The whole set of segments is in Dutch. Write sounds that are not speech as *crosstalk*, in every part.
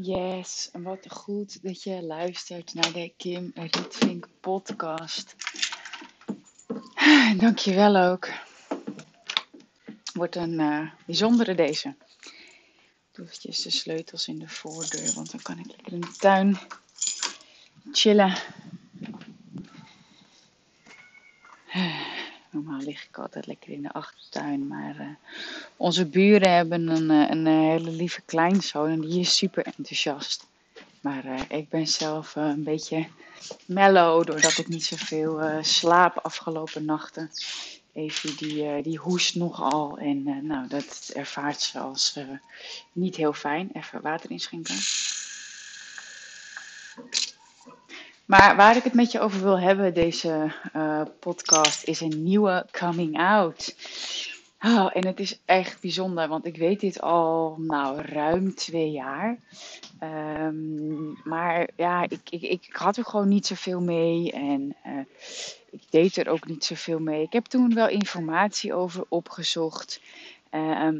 Yes, en wat goed dat je luistert naar de Kim Rietvink podcast. *sighs* Dankjewel ook. Wordt een eh, bijzondere deze. Doe eventjes de sleutels in de voordeur, want dan kan ik lekker in de tuin chillen. Normaal lig ik altijd lekker in de achtertuin, maar eh, onze buren hebben een, eh, een, eh, hele lieve kleinzoon en die is super enthousiast. Maar ik ben zelf een beetje mellow doordat ik niet zoveel slaap afgelopen nachten. Evie die, die hoest nogal en nou, dat ervaart ze als niet heel fijn. Even water inschenken. Maar waar ik het met je over wil hebben, deze eh, podcast, is een nieuwe coming out. Oh, en het is echt bijzonder, want ik weet dit al nou, ruim twee jaar. Ehm, maar ja, ik, ik, ik had er gewoon niet zoveel mee en eh, ik deed er ook niet zoveel mee. Ik heb toen wel informatie over opgezocht. Ehm,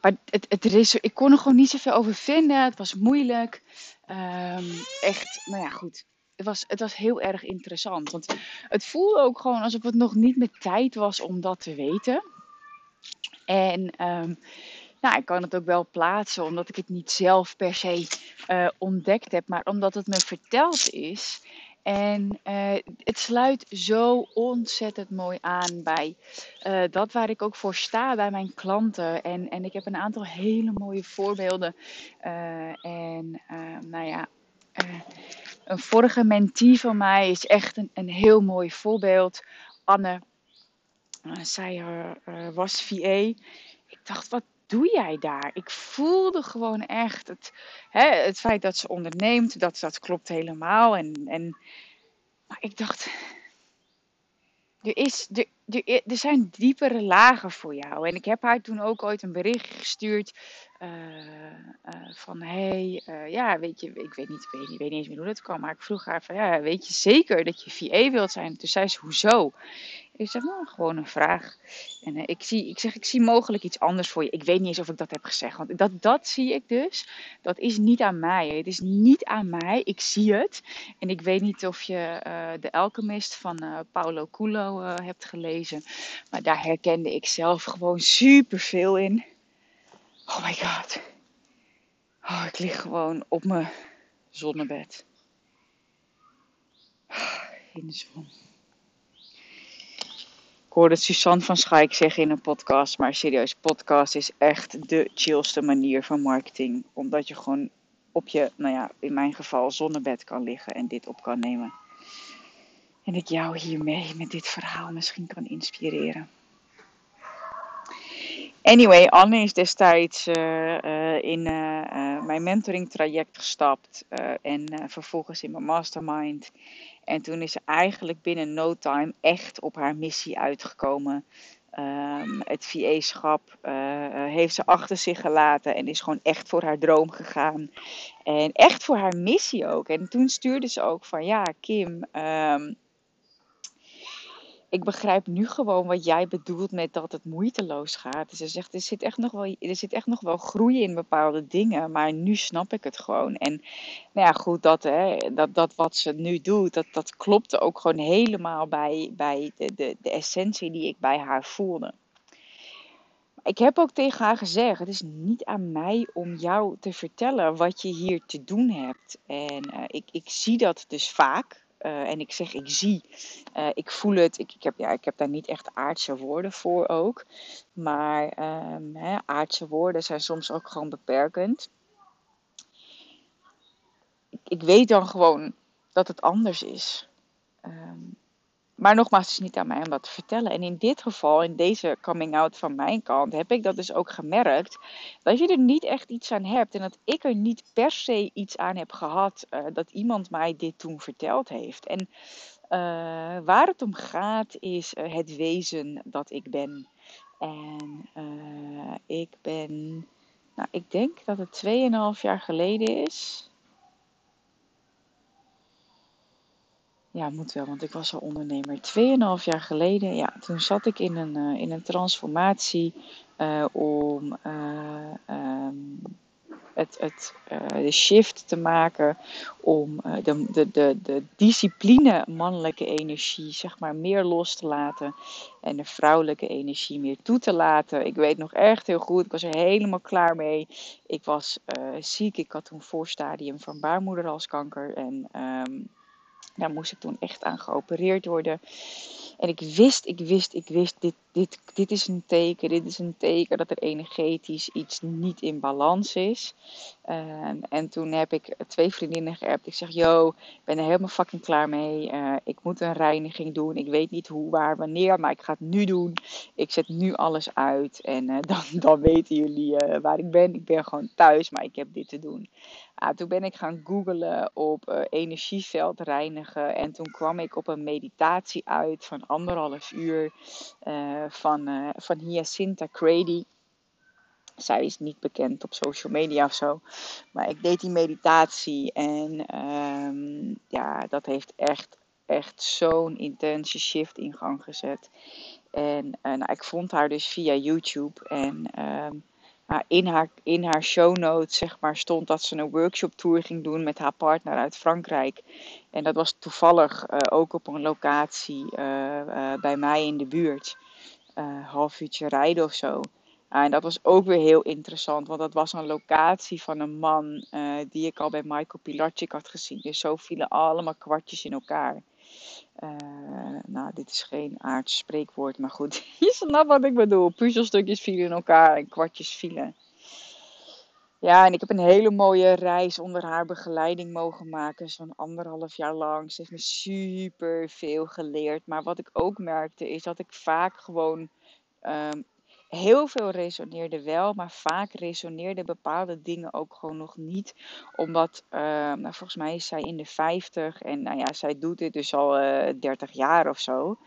maar het, het, ik kon er gewoon niet zoveel over vinden. Het was moeilijk. Ehm, echt, nou ja, goed. Het was, het was heel erg interessant. Want het voelde ook gewoon alsof het nog niet met tijd was om dat te weten. En ehm, nou, ik kan het ook wel plaatsen, omdat ik het niet zelf per se eh, ontdekt heb, maar omdat het me verteld is. En eh, het sluit zo ontzettend mooi aan bij eh, dat waar ik ook voor sta bij mijn klanten. En, en ik heb een aantal hele mooie voorbeelden. En ehm, nou ja, eh, een vorige mentee van mij is echt een, een heel mooi voorbeeld. Anne, eh, zij eh, was VA. Ik dacht, wat doe jij daar? Ik voelde gewoon echt het, hè, het feit dat ze onderneemt, dat, dat klopt helemaal. En, en, maar ik dacht, er, is, er, er, er zijn diepere lagen voor jou. En ik heb haar toen ook ooit een bericht gestuurd eh, eh, van, hey, eh, ja, weet je, ik weet niet, weet, weet eens meer hoe dat kwam, maar ik vroeg haar van, ja, weet je zeker dat je VA wilt zijn? Toen zei ze, hoezo? Ik zeg, nou, gewoon een vraag. En eh, ik, zie, ik zeg, ik zie mogelijk iets anders voor je. Ik weet niet eens of ik dat heb gezegd, want dat, dat zie ik dus. Dat is niet aan mij. Het is niet aan mij. Ik zie het. En ik weet niet of je eh The Alchemist van eh, Paulo Coelho hebt gelezen. Maar daar herkende ik zelf gewoon super veel in. Oh my god. Oh, ik lig gewoon op mijn zonnebed. In de zon. Ik hoorde Suzanne van Schaik zeggen in een podcast, maar serieus, podcast is echt de chillste manier van marketing. Omdat je gewoon op je, nou ja, in mijn geval zonnebed kan liggen en dit op kan nemen. En ik jou hiermee met dit verhaal misschien kan inspireren. Anyway, Anne is destijds eh, eh, in eh, mijn mentoring traject gestapt en vervolgens in mijn mastermind. En toen is ze eigenlijk binnen no time echt op haar missie uitgekomen. Ehm, het VA-schap eh, eh, heeft ze achter zich gelaten en is gewoon echt voor haar droom gegaan. En echt voor haar missie ook. En toen stuurde ze ook van ja, Kim, ehm, ik begrijp nu gewoon wat jij bedoelt met dat het moeiteloos gaat. Ze zegt, er zit echt nog wel, er zit echt nog wel groei in bepaalde dingen, maar nu snap ik het gewoon. En nou ja, goed, dat, hè, dat, dat wat ze nu doet, dat, dat klopte ook gewoon helemaal bij, bij de, de, de essentie die ik bij haar voelde. Ik heb ook tegen haar gezegd: het is niet aan mij om jou te vertellen wat je hier te doen hebt. En eh, ik, ik zie dat dus vaak. Eh, en ik zeg, ik zie, eh, ik voel het. Ik, ik, heb, ja, ik heb daar niet echt aardse woorden voor ook. Maar ehm, hè, aardse woorden zijn soms ook gewoon beperkend. Ik, ik weet dan gewoon dat het anders is. Maar nogmaals, het is niet aan mij om dat te vertellen. En in dit geval, in deze coming out van mijn kant, heb ik dat dus ook gemerkt. Dat je er niet echt iets aan hebt. En dat ik er niet per se iets aan heb gehad uh, dat iemand mij dit toen verteld heeft. En uh, waar het om gaat is uh, het wezen dat ik ben. En ik ben, nou, ik denk dat het 2,5 jaar geleden is Ja, moet wel, want ik was al ondernemer. Tweeënhalf jaar geleden, ja, toen zat ik in een, uh, in een transformatie uh, om uh, um, het, het, de shift te maken om de, de, de, de discipline mannelijke energie zeg maar meer los te laten en de vrouwelijke energie meer toe te laten. Ik weet nog echt heel goed, ik was er helemaal klaar mee. Ik was ziek, ik had toen voorstadium van baarmoederhalskanker en um, daar moest ik toen echt aan geopereerd worden. En ik wist, ik wist, ik wist, dit, dit, dit is een teken, dit is een teken dat er energetisch iets niet in balans is. Uh, en toen heb ik twee vriendinnen geappt. Ik zeg, yo, ik ben er helemaal fucking klaar mee. Uh, ik moet een reiniging doen. Ik weet niet hoe, waar, wanneer, maar ik ga het nu doen. Ik zet nu alles uit en uh, *laughs* dan, dan weten jullie eh, waar ik ben. Ik ben gewoon thuis, maar ik heb dit te doen. Ah, toen ben ik gaan googlen op energieveld reinigen. En toen kwam ik op een meditatie uit van anderhalf uur van, uh, van Hyacinta Crady. Zij is niet bekend op social media of zo. Maar ik deed die meditatie en um, ja, dat heeft echt, echt zo'n intense shift in gang gezet. En nou, ik vond haar dus via YouTube. En nou, in, haar, in haar show notes zeg maar, stond dat ze een workshop tour ging doen met haar partner uit Frankrijk. En dat was toevallig uh, ook op een locatie bij mij in de buurt. Half uurtje rijden of zo. en dat was ook weer heel interessant, want dat was een locatie van een man die ik al bij Michael Pilarczyk had gezien. Dus zo vielen allemaal kwartjes in elkaar. Uh, nou, dit is geen aards spreekwoord, maar goed, *laughs* je snapt wat ik bedoel. Puzzelstukjes vielen in elkaar en kwartjes vielen. Ja, en ik heb een hele mooie reis onder haar begeleiding mogen maken. Zo'n anderhalf jaar lang. Ze heeft me super veel geleerd. Maar wat ik ook merkte is dat ik vaak gewoon um, heel veel resoneerde wel, maar vaak resoneerden bepaalde dingen ook gewoon nog niet. Omdat, uh, nou, volgens mij is zij in de 50 en nou ja, zij doet dit dus al uh, eh, 30 jaar of zo.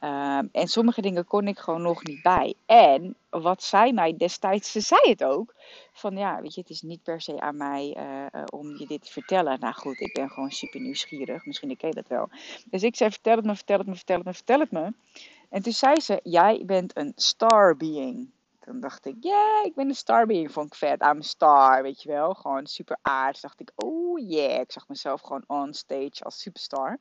Uh, en sommige dingen kon ik gewoon nog niet bij. En wat zij mij destijds, ze zei het ook, van ja, weet je, het is niet per se aan mij uh, om je dit te vertellen. Nou goed, ik ben gewoon super nieuwsgierig, misschien ken je dat wel. Dus ik zei, vertel het me, vertel het me, vertel het me, vertel het me. En toen zei ze, jij bent een star being. Toen dacht ik, ja, ik ben een star being. Vond ik vet, I'm star, weet je wel. Gewoon super aardig. dacht ik, oh yeah. Ik zag mezelf gewoon on stage als superstar.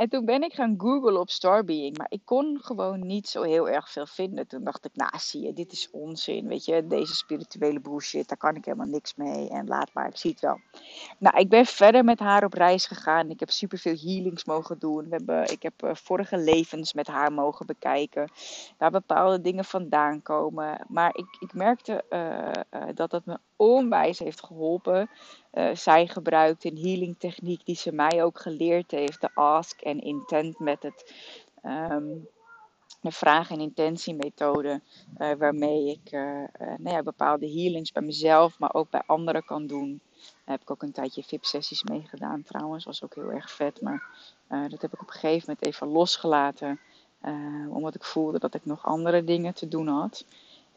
En toen ben ik gaan googlen op Starbeing, maar ik kon gewoon niet zo heel erg veel vinden. Toen dacht ik, nou zie je, dit is onzin, weet je, deze spirituele bullshit, daar kan ik helemaal niks mee en laat maar, ik zie het wel. Nou, ik ben verder met haar op reis gegaan. Ik heb superveel healings mogen doen. We hebben, ik heb uh, vorige levens met haar mogen bekijken, waar bepaalde dingen vandaan komen. Maar ik, ik merkte uh, uh, dat dat me onwijs heeft geholpen. Uh, zij gebruikt een healing techniek die ze mij ook geleerd heeft, de Ask and Intent Method. Um, de vraag- en intentiemethode, uh, waarmee ik uh, nou ja, bepaalde healings bij mezelf, maar ook bij anderen kan doen. Daar heb ik ook een tijdje VIP-sessies mee gedaan trouwens, was ook heel erg vet. Maar dat heb ik op een gegeven moment even losgelaten, omdat ik voelde dat ik nog andere dingen te doen had.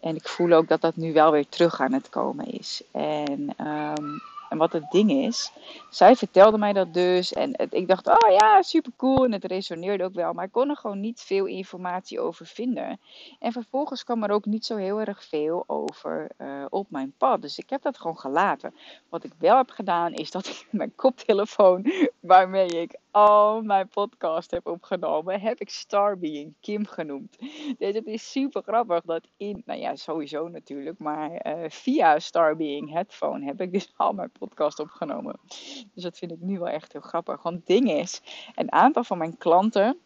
En ik voel ook dat dat nu wel weer terug aan het komen is. En, um, en wat het ding is, zij vertelde mij dat dus. En ik dacht, oh ja, super cool. En het resoneerde ook wel. Maar ik kon er gewoon niet veel informatie over vinden. En vervolgens kwam er ook niet zo heel erg veel over uh, op mijn pad. Dus ik heb dat gewoon gelaten. Wat ik wel heb gedaan, is dat *laughs* ik mijn koptelefoon, waarmee ik al mijn podcast heb opgenomen, heb ik Starbeing Kim genoemd. Dus het is super grappig dat in, nou ja, sowieso natuurlijk, maar uh, via Starbeing headphone heb ik dus *laughs* al mijn podcast opgenomen. Dus dat vind ik nu wel echt heel grappig. Want het ding is, een aantal van mijn klanten,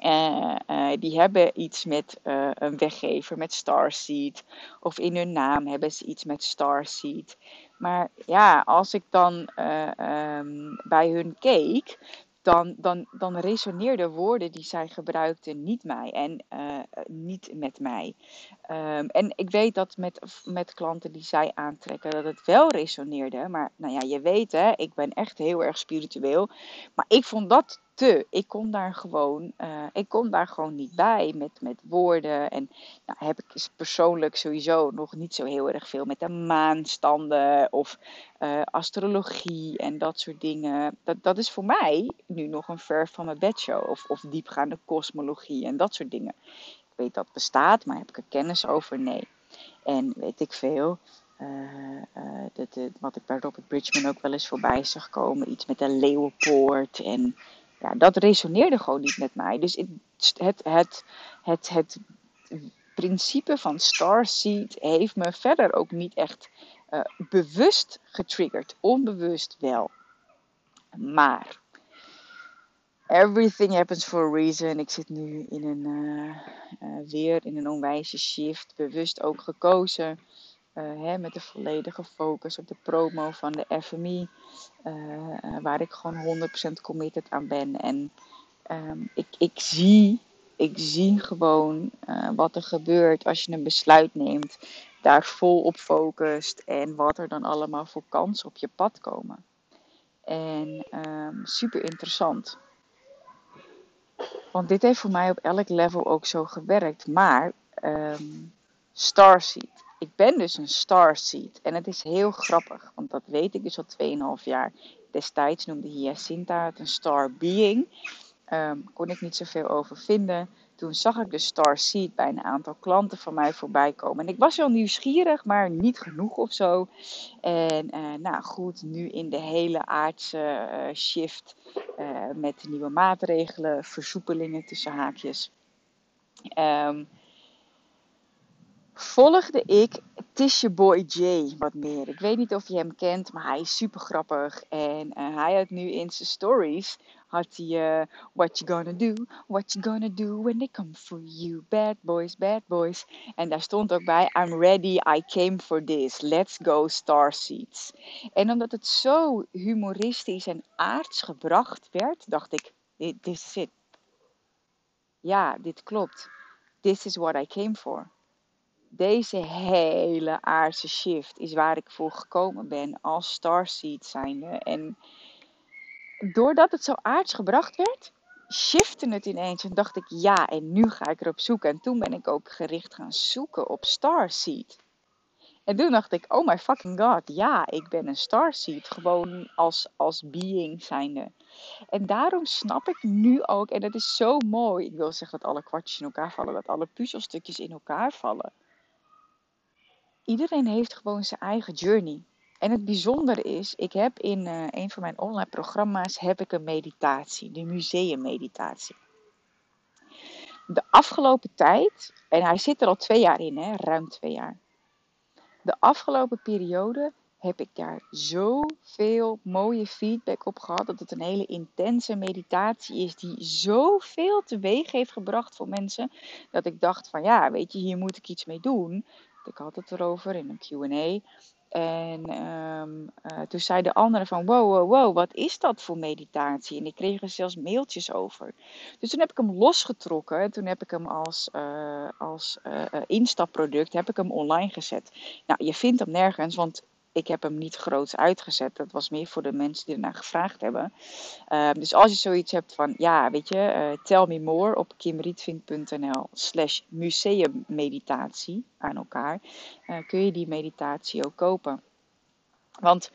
uh, uh, die hebben iets met een weggever, met Starseed. Of in hun naam hebben ze iets met Starseed. Maar ja, als ik dan um, bij hun keek, dan, dan, dan resoneerden woorden die zij gebruikte niet mij en uh, niet met mij. Um, en ik weet dat met, met klanten die zij aantrekken, dat het wel resoneerde. Maar nou ja, je weet hè, ik ben echt heel erg spiritueel. Maar ik vond dat te. Ik kon daar gewoon, uh, ik kon daar gewoon niet bij met, met woorden. En nou, heb ik persoonlijk sowieso nog niet zo heel erg veel met de maanstanden of uh, astrologie en dat soort dingen. Dat, dat is voor mij nu nog een ver van mijn bedshow. Of, of diepgaande kosmologie en dat soort dingen. Ik weet dat bestaat, maar heb ik er kennis over? Nee. En weet ik veel. Uh, wat ik bij Robert Bridgman ook wel eens voorbij zag komen. Iets met de leeuwenpoort en ja, dat resoneerde gewoon niet met mij. Dus het, het, het, het, het principe van Starseed heeft me verder ook niet echt uh, bewust getriggerd. Onbewust wel. Maar everything happens for a reason. Ik zit nu in een, uh, uh, weer in een onwijze shift. Bewust ook gekozen. Hè, met de volledige focus op de promo van de FMI. waar ik gewoon 100% committed aan ben. En um, ik, ik zie ik zie gewoon wat er gebeurt als je een besluit neemt, daar vol op focust en wat er dan allemaal voor kansen op je pad komen. En um, super interessant. Want dit heeft voor mij op elk level ook zo gewerkt. Maar um, Starseed. Ik ben dus een Starseed. En het is heel grappig, want dat weet ik dus al 2,5 jaar. Destijds noemde Hyacinta het een Star Being. Um, kon ik niet zoveel over vinden. Toen zag ik de Star Seed bij een aantal klanten van mij voorbij komen. En ik was wel nieuwsgierig, maar niet genoeg of zo. En uh, nou goed, nu in de hele aardse uh, shift uh, met nieuwe maatregelen, versoepelingen tussen haakjes. Um, volgde ik Tisha Boy J wat meer. Ik weet niet of je hem kent, maar hij is super grappig. En uh, hij had nu in zijn stories had hij uh, What you gonna do, what you gonna do when they come for you. Bad boys, bad boys. En daar stond ook bij I'm ready, I came for this. Let's go Starseeds. En omdat het zo humoristisch en aards gebracht werd, dacht ik, dit is it. Ja, dit klopt. This is what I came for deze hele aardse shift is waar ik voor gekomen ben als starseed zijnde. En doordat het zo aards gebracht werd, shifte het ineens en dacht ik ja, en nu ga ik erop zoeken. En toen ben ik ook gericht gaan zoeken op starseed. En toen dacht ik, oh my fucking god, ja, ik ben een starseed. Gewoon als, als being zijnde. En daarom snap ik nu ook, en dat is zo mooi. Ik wil zeggen dat alle kwartjes in elkaar vallen, dat alle puzzelstukjes in elkaar vallen iedereen heeft gewoon zijn eigen journey. En het bijzondere is, ik heb in uh, een van mijn online programma's heb ik een meditatie, de museummeditatie. De afgelopen tijd, en hij zit er al twee jaar in, hè, ruim twee jaar. De afgelopen periode heb ik daar zoveel mooie feedback op gehad. Dat het een hele intense meditatie is die zoveel teweeg heeft gebracht voor mensen. Dat ik dacht van ja, weet je, hier moet ik iets mee doen. Ik had het erover in een QA. En um, uh, toen zei de andere van, wow, wow, wow, wat is dat voor meditatie? En ik kreeg er zelfs mailtjes over. Dus toen heb ik hem losgetrokken. En toen heb ik hem als, uh, als uh, instapproduct heb ik hem online gezet. Nou, je vindt hem nergens, want ik heb hem niet groots uitgezet. Dat was meer voor de mensen die ernaar gevraagd hebben. Uh, dus als je zoiets hebt van, ja, weet je, uh, tell me more op kimrietvink.nl slash museummeditatie aan elkaar, uh, kun je die meditatie ook kopen. Want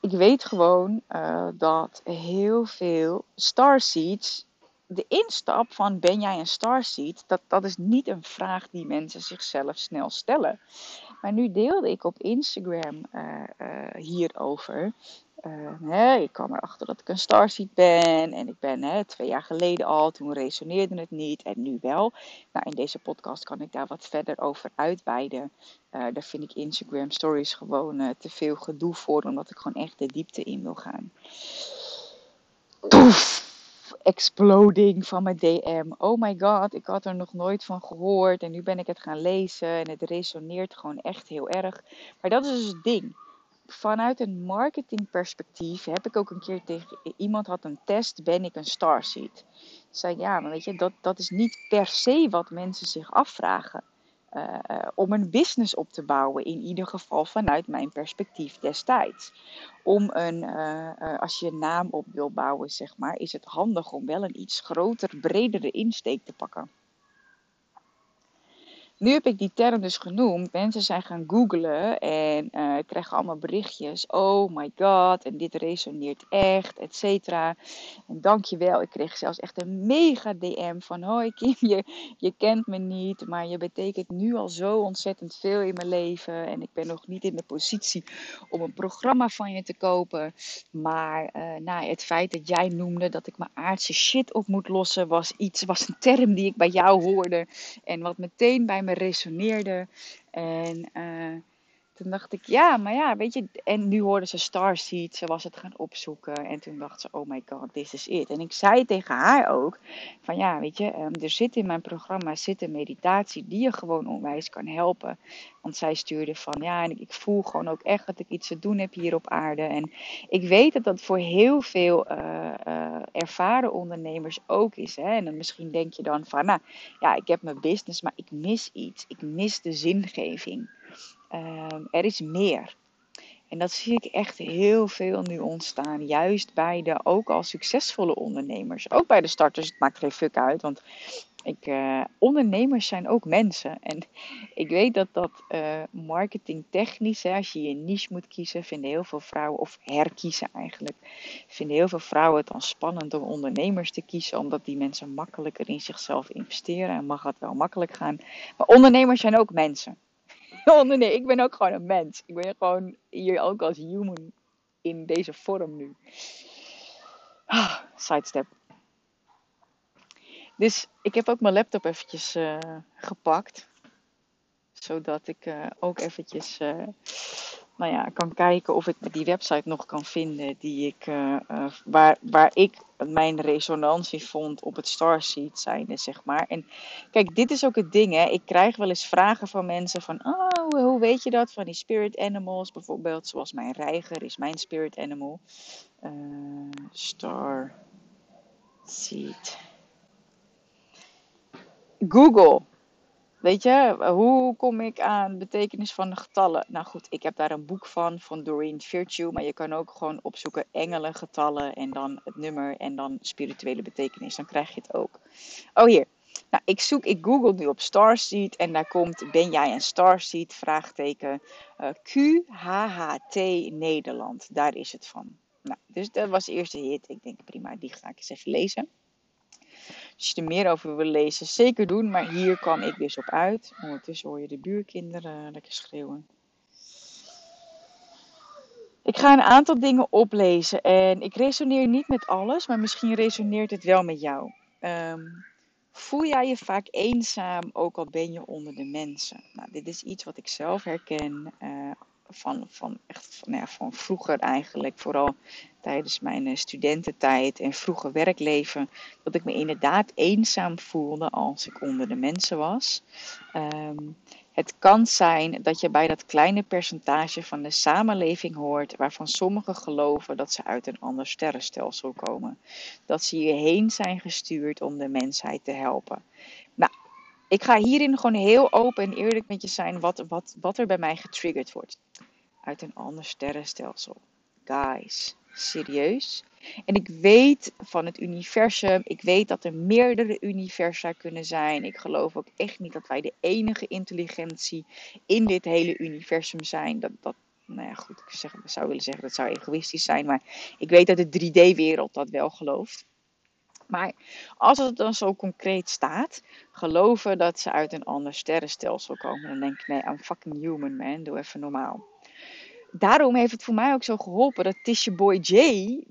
ik weet gewoon eh, dat heel veel starseeds de instap van ben jij een starseed, dat, dat is niet een vraag die mensen zichzelf snel stellen. Maar nu deelde ik op Instagram uh, uh, hierover. Uh, hè, ik kwam erachter dat ik een starseed ben. En ik ben hè, twee jaar geleden al, toen resoneerde het niet. En nu wel. Nou, in deze podcast kan ik daar wat verder over uitweiden. daar vind ik Instagram stories gewoon te veel gedoe voor. Omdat ik gewoon echt de diepte in wil gaan. Poef! Exploding van mijn DM. Oh my god, ik had er nog nooit van gehoord en nu ben ik het gaan lezen en het resoneert gewoon echt heel erg. Maar dat is dus het ding. vanuit een marketingperspectief heb ik ook een keer tegen iemand had een test: ben ik een starseed? Zei ja, maar weet je, dat, dat is niet per se wat mensen zich afvragen. Uh, om een business op te bouwen, in ieder geval vanuit mijn perspectief destijds. Om een, uh, als je een naam op wil bouwen, zeg maar, is het handig om wel een iets groter, bredere insteek te pakken. Nu heb ik die term dus genoemd. Mensen zijn gaan googlen en uh, krijgen allemaal berichtjes. Oh my god, en dit resoneert echt, et cetera. En dankjewel, ik kreeg zelfs echt een mega DM van... Hoi Kim, je, kent me niet, maar je betekent nu al zo ontzettend veel in mijn leven. En ik ben nog niet in de positie om een programma van je te kopen. Maar uh, het feit dat jij noemde dat ik mijn aardse shit op moet lossen... was iets, was een term die ik bij jou hoorde. En wat meteen bij me resoneerde. En uh, toen dacht ik, ja, maar ja, weet je. En nu hoorde ze Starseed, ze was het gaan opzoeken. En toen dacht ze, oh my god, this is it. En ik zei tegen haar ook, van ja, weet je, um, er zit in mijn programma zit een meditatie die je gewoon onwijs kan helpen. Want zij stuurde van, ja, en ik voel gewoon ook echt dat ik iets te doen heb hier op aarde. En ik weet dat dat voor heel veel uh, uh, ervaren ondernemers ook is. Hè? En dan misschien denk je dan van, nou, ja, ik heb mijn business, maar ik mis iets. Ik mis de zingeving. Uh, er is meer. En dat zie ik echt heel veel nu ontstaan. Juist bij de ook al succesvolle ondernemers. Ook bij de starters. Het maakt geen fuck uit. Want ik, uh, ondernemers zijn ook mensen. En *laughs* ik weet dat dat uh, marketingtechnisch, hè, als je je niche moet kiezen, vinden heel veel vrouwen, of herkiezen eigenlijk, vinden heel veel vrouwen het dan spannend om ondernemers te kiezen, omdat die mensen makkelijker in zichzelf investeren en mag het wel makkelijk gaan. Maar ondernemers zijn ook mensen. *laughs* nee, ik ben ook gewoon een mens. Ik ben gewoon hier ook als human in deze vorm nu. Ah, sidestep. Dus ik heb ook mijn laptop eventjes uh, gepakt. Zodat ik uh, ook eventjes uh, nou ja, kan kijken of ik die website nog kan vinden die ik, waar, waar ik mijn resonantie vond op het Starseed zijnde, zeg maar. En kijk, dit is ook het ding, hè. Ik krijg wel eens vragen van mensen van, oh, hoe weet je dat? Van die spirit animals bijvoorbeeld, zoals mijn reiger is mijn spirit animal. Uh, Starseed. Google. Weet je, hoe kom ik aan betekenis van de getallen? Nou goed, ik heb daar een boek van, van Doreen Virtue. Maar je kan ook gewoon opzoeken engelen, getallen en dan het nummer en dan spirituele betekenis. Dan krijg je het ook. Oh hier. Nou, ik zoek, ik google nu op Starseed en daar komt, ben jij een Starseed? Vraagteken uh, QHHT Nederland. Daar is het van. Nou, dus dat was de eerste hit. Ik denk prima, die ga ik eens even lezen. Als je er meer over wil lezen, zeker doen. Maar hier kwam ik dus op uit. Ondertussen hoor je de buurkinderen lekker schreeuwen. Ik ga een aantal dingen oplezen en ik resoneer niet met alles, maar misschien resoneert het wel met jou. Um, voel jij je vaak eenzaam, ook al ben je onder de mensen? Nou, dit is iets wat ik zelf herken uh, van, van, echt, van, ja, van vroeger eigenlijk, vooral tijdens mijn eh, studententijd en vroege werkleven, dat ik me inderdaad eenzaam voelde als ik onder de mensen was. Um, het kan zijn dat je bij dat kleine percentage van de samenleving hoort waarvan sommigen geloven dat ze uit een ander sterrenstelsel komen. Dat ze hierheen zijn gestuurd om de mensheid te helpen. Nou, ik ga hierin gewoon heel open en eerlijk met je zijn wat, wat, wat er bij mij getriggerd wordt. Uit een ander sterrenstelsel. Guys, serieus. En ik weet van het universum, ik weet dat er meerdere universa kunnen zijn. Ik geloof ook echt niet dat wij de enige intelligentie in dit hele universum zijn. Dat, dat, nou ja, goed, ik zou willen zeggen dat zou egoïstisch zijn, maar ik weet dat de 3D-wereld dat wel gelooft. Maar als het dan zo concreet staat, geloven dat ze uit een ander sterrenstelsel komen, dan denk ik, nee, I'm fucking human man, doe even normaal daarom heeft het voor mij ook zo geholpen dat Tisha Boy J,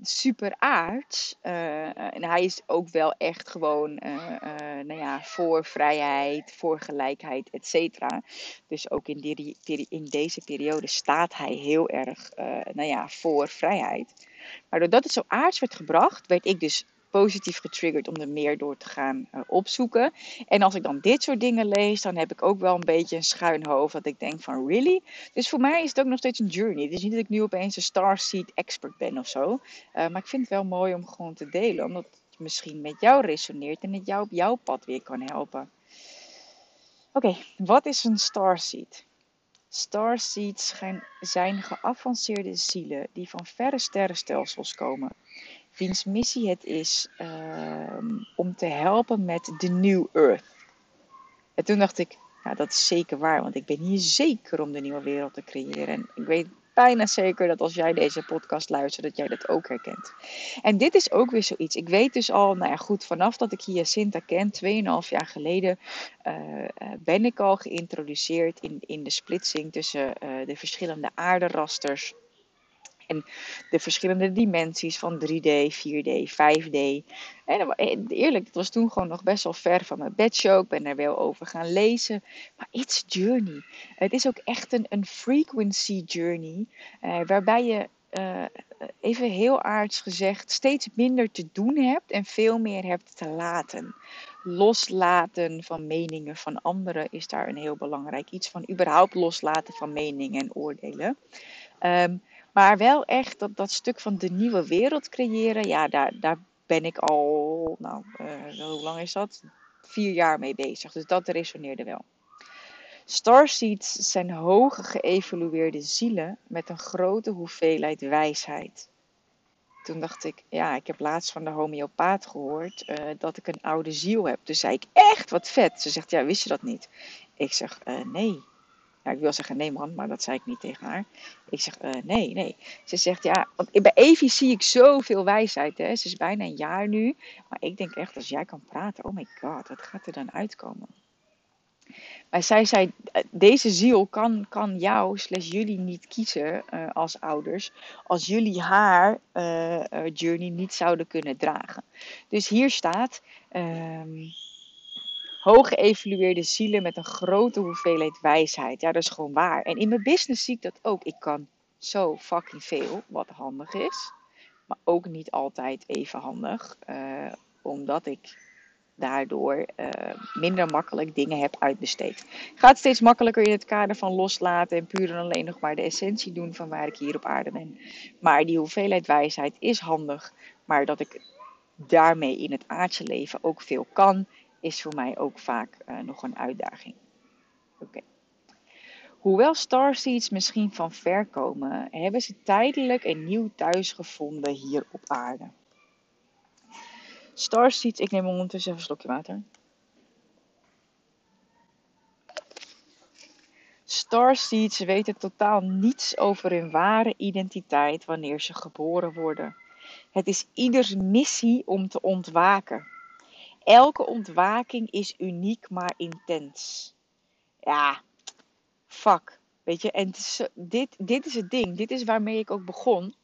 super aards, uh, en hij is ook wel echt gewoon uh, nou ja, voor vrijheid, voor gelijkheid, et cetera. Dus ook in, die, in deze periode staat hij heel erg nou ja, voor vrijheid. Maar doordat het zo aards werd gebracht, werd ik dus positief getriggerd om er meer door te gaan eh, opzoeken. En als ik dan dit soort dingen lees, dan heb ik ook wel een beetje een schuin hoofd. Dat ik denk van, really? Dus voor mij is het ook nog steeds een journey. Het is niet dat ik nu opeens een Starseed expert ben of zo. Uh, maar ik vind het wel mooi om gewoon te delen. Omdat het misschien met jou resoneert en het jou op jouw pad weer kan helpen. Oké, wat is een Starseed? Starseeds zijn geavanceerde zielen die van verre sterrenstelsels komen. Wiens missie het is uh, om te helpen met de New Earth. En toen dacht ik, ja, dat is zeker waar, want ik ben hier zeker om de nieuwe wereld te creëren. En ik weet bijna zeker dat als jij deze podcast luistert, dat jij dat ook herkent. En dit is ook weer zoiets. Ik weet dus al, nou ja, goed, vanaf dat ik hier Sinta ken, 2,5 jaar geleden, uh, ben ik al geïntroduceerd in, in de splitsing tussen uh, de verschillende aarderasters en de verschillende dimensies van 3D, 4D, 5D. En eerlijk, het was toen gewoon nog best wel ver van mijn bedshow. Ik ben er wel over gaan lezen. Maar it's journey. Het is ook echt een, een frequency journey. Uh, waarbij je, uh, even heel aards gezegd, steeds minder te doen hebt en veel meer hebt te laten. Loslaten van meningen van anderen is daar een heel belangrijk iets van. Überhaupt loslaten van meningen en oordelen. Um, maar wel echt dat, dat stuk van de nieuwe wereld creëren, ja, daar, daar ben ik al, nou, uh, hoe lang is dat? Vier jaar mee bezig. Dus dat resoneerde wel. Starseeds zijn hoge geëvolueerde zielen met een grote hoeveelheid wijsheid. Toen dacht ik, ja, ik heb laatst van de homeopaat gehoord uh, dat ik een oude ziel heb. Dus zei ik, echt, wat vet. Ze zegt, ja, wist je dat niet? Ik zeg, uh, nee. Ik wil zeggen nee man, maar dat zei ik niet tegen haar. Ik zeg uh, nee, nee. Ze zegt ja, want bij Evie zie ik zoveel wijsheid. Hè. Ze is bijna een jaar nu. Maar ik denk echt, als jij kan praten, oh my god, wat gaat er dan uitkomen? Maar zij zei, eh, deze ziel kan, kan jou, slash jullie niet kiezen uh, als ouders, als jullie haar journey niet zouden kunnen dragen. Dus hier staat, um, hoog geëvalueerde zielen met een grote hoeveelheid wijsheid. Ja, dat is gewoon waar. En in mijn business zie ik dat ook. Ik kan zo fucking veel, wat handig is. Maar ook niet altijd even handig. Uh, omdat ik daardoor uh, minder makkelijk dingen heb uitbesteed. Gaat steeds makkelijker in het kader van loslaten en puur en alleen nog maar de essentie doen van waar ik hier op aarde ben. Maar die hoeveelheid wijsheid is handig. Maar dat ik daarmee in het aardse leven ook veel kan is voor mij ook vaak uh, nog een uitdaging. Oké. Hoewel starseeds misschien van ver komen, hebben ze tijdelijk een nieuw thuis gevonden hier op aarde. Starseeds, ik neem ondertussen even een slokje water. Starseeds weten totaal niets over hun ware identiteit wanneer ze geboren worden. Het is ieders missie om te ontwaken. Elke ontwaking is uniek, maar intens. Ja, fuck. Weet je, en dit, dit is het ding. Dit is waarmee ik ook begon.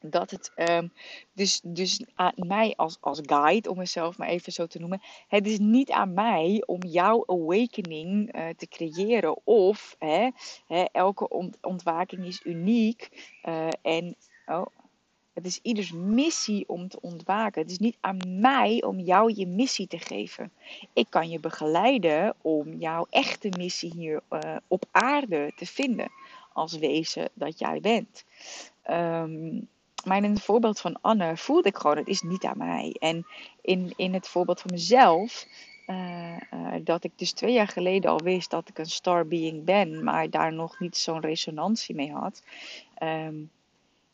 Dat het um, dus, dus aan mij als, als guide, om mezelf maar even zo te noemen. Het is niet aan mij om jouw awakening uh, te creëren. Of hè, hè, elke ont, ontwaking is uniek. Uh, en. Oh, het is ieders missie om te ontwaken. Het is niet aan mij om jou je missie te geven. Ik kan je begeleiden om jouw echte missie hier uh, op aarde te vinden. Als wezen dat jij bent. Um, maar in het voorbeeld van Anne voelde ik gewoon, het is niet aan mij. En in, in het voorbeeld van mezelf, uh, uh, dat ik dus twee jaar geleden al wist dat ik een star being ben, maar daar nog niet zo'n resonantie mee had. Um,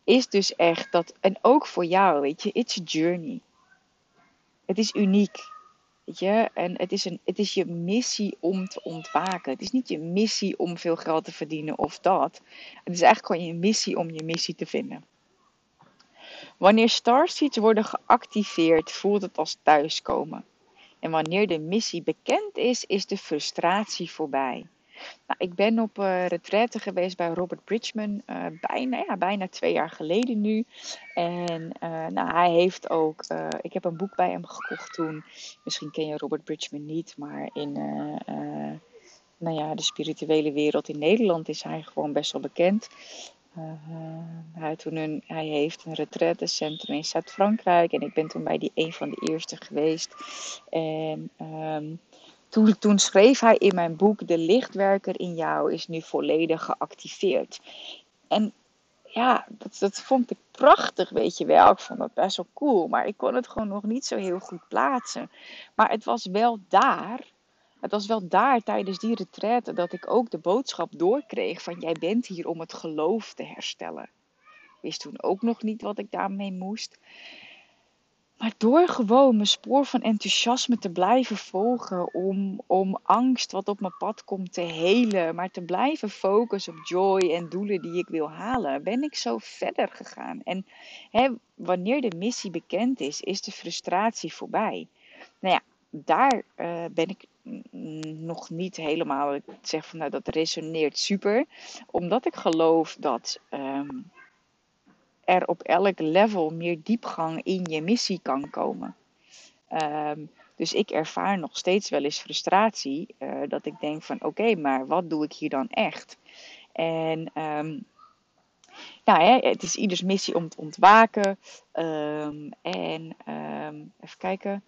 is dus echt dat, en ook voor jou, weet je, it's a journey. Het is uniek, weet je, en het is, een, het is je missie om te ontwaken. Het is niet je missie om veel geld te verdienen of dat. Het is eigenlijk gewoon je missie om je missie te vinden. Wanneer starseeds worden geactiveerd, voelt het als thuiskomen. En wanneer de missie bekend is, is de frustratie voorbij. Nou, ik ben op uh, retraite geweest bij Robert Bridgman uh, bijna, ja, bijna twee jaar geleden nu. En uh, nou, hij heeft ook, ik heb een boek bij hem gekocht toen. Misschien ken je Robert Bridgman niet, maar in nou ja, de spirituele wereld in Nederland is hij gewoon best wel bekend. Hij, toen een, hij heeft een retraitecentrum in Zuid-Frankrijk en ik ben toen bij die een van de eerste geweest. En um, toen, schreef hij in mijn boek: De lichtwerker in jou is nu volledig geactiveerd. En ja, dat, dat vond ik prachtig, weet je wel. Ik vond dat best wel cool, maar ik kon het gewoon nog niet zo heel goed plaatsen. Maar het was wel daar, het was wel daar tijdens die retraite dat ik ook de boodschap doorkreeg van jij bent hier om het geloof te herstellen. Ik wist toen ook nog niet wat ik daarmee moest. Maar door gewoon mijn spoor van enthousiasme te blijven volgen, om, om angst wat op mijn pad komt te helen, maar te blijven focussen op joy en doelen die ik wil halen, ben ik zo verder gegaan. En hè, wanneer de missie bekend is, is de frustratie voorbij. Nou ja, daar uh, ben ik nog niet helemaal. Ik zeg van nou, dat resoneert super, omdat ik geloof dat. Um, er op elk level meer diepgang in je missie kan komen. Ehm, dus ik ervaar nog steeds wel eens frustratie. Uh, dat ik denk van oké, maar wat doe ik hier dan echt? En um, nou, hè, het is ieders missie om te ontwaken. Um, en even kijken.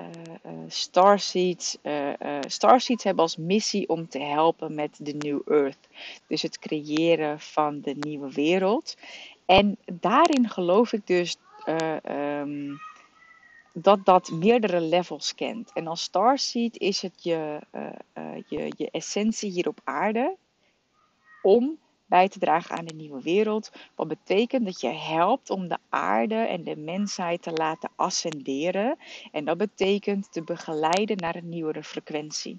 Uh, Starseeds, uh, Starseeds hebben als missie om te helpen met de New Earth. Dus het creëren van de nieuwe wereld. En daarin geloof ik dus uh, um, dat dat meerdere levels kent. En als starseed is het je, uh, uh, je, je essentie hier op aarde om bij te dragen aan de nieuwe wereld. Wat betekent dat je helpt om de aarde en de mensheid te laten ascenderen. En dat betekent te begeleiden naar een nieuwere frequentie.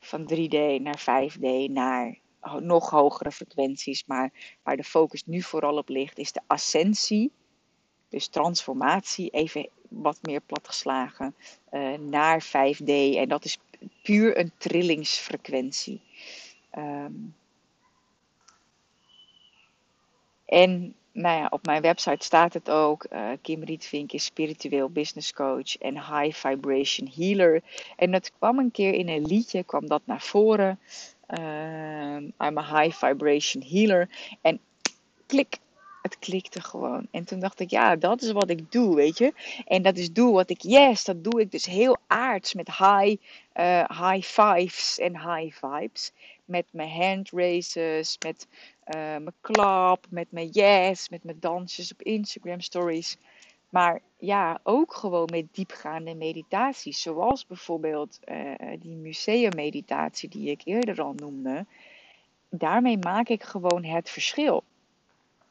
Van 3D naar 5D naar nog hogere frequenties. Maar waar de focus nu vooral op ligt, is de ascensie. Dus transformatie, even wat meer platgeslagen, uh, naar 5D. En dat is puur een trillingsfrequentie. Um, en nou ja, op mijn website staat het ook. Uh, Kim Rietvink is spiritueel business coach en high vibration healer. En dat kwam een keer in een liedje, kwam dat naar voren. Um, I'm a high vibration healer. En klik, het klikte gewoon. En toen dacht ik, ja, dat is wat ik doe, weet je. En dat is doe wat ik, yes, dat doe ik dus heel aards met high, uh, high fives en high vibes. Met mijn hand races, met uh, mijn klap, met mijn yes, met mijn dansjes op Instagram stories. Maar ja, ook gewoon met diepgaande meditaties. Zoals bijvoorbeeld uh, die museummeditatie die ik eerder al noemde. Daarmee maak ik gewoon het verschil.